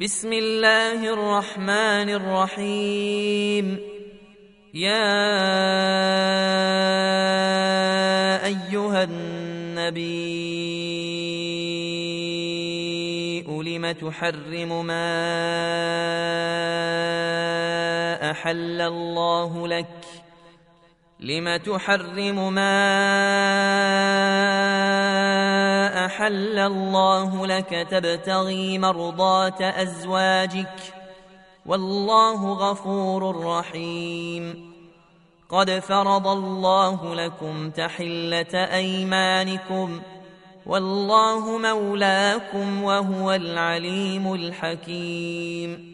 بسم الله الرحمن الرحيم. يا أيها النبي لم تحرم ما أحل الله لك؟ لم تحرم ما أحل الله لك تبتغي مرضات أزواجك والله غفور رحيم. قد فرض الله لكم تحلة أيمانكم والله مولاكم وهو العليم الحكيم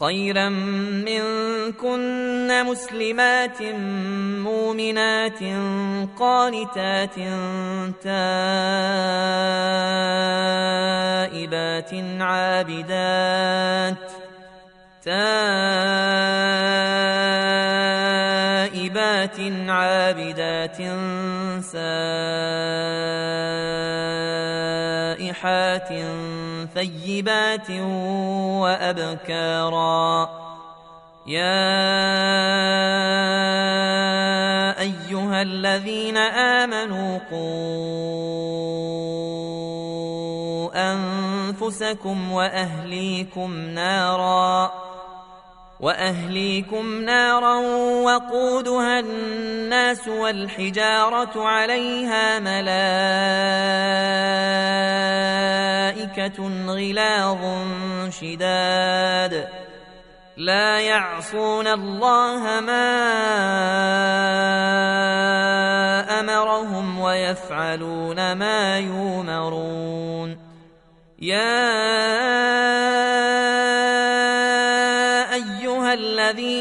خيرا منكن مسلمات مؤمنات قانتات تائبات عابدات تائبات عابدات سائحات ثيبات وأبكارا يا أيها الذين آمنوا قوا أنفسكم وأهليكم ناراً وأهليكم نارا وقودها الناس والحجارة عليها ملائكة غلاظ شداد. لا يعصون الله ما أمرهم ويفعلون ما يؤمرون يا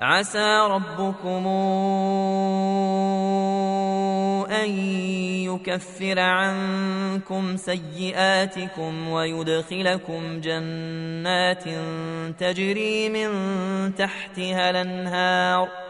عسى ربكم أن يكفر عنكم سيئاتكم ويدخلكم جنات تجري من تحتها الأنهار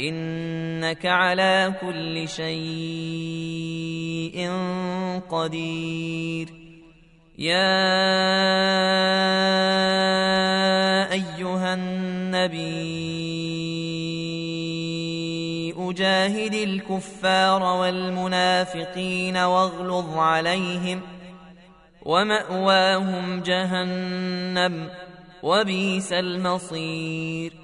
إنك على كل شيء قدير. يا أيها النبي أجاهد الكفار والمنافقين واغلظ عليهم ومأواهم جهنم وبئس المصير.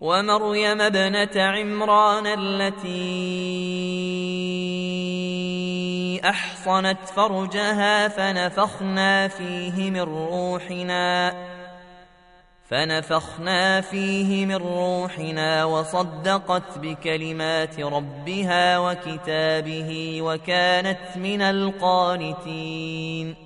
ومريم ابنة عمران التي أحصنت فرجها فنفخنا فيه من روحنا فنفخنا فيه من روحنا وصدقت بكلمات ربها وكتابه وكانت من القانتين.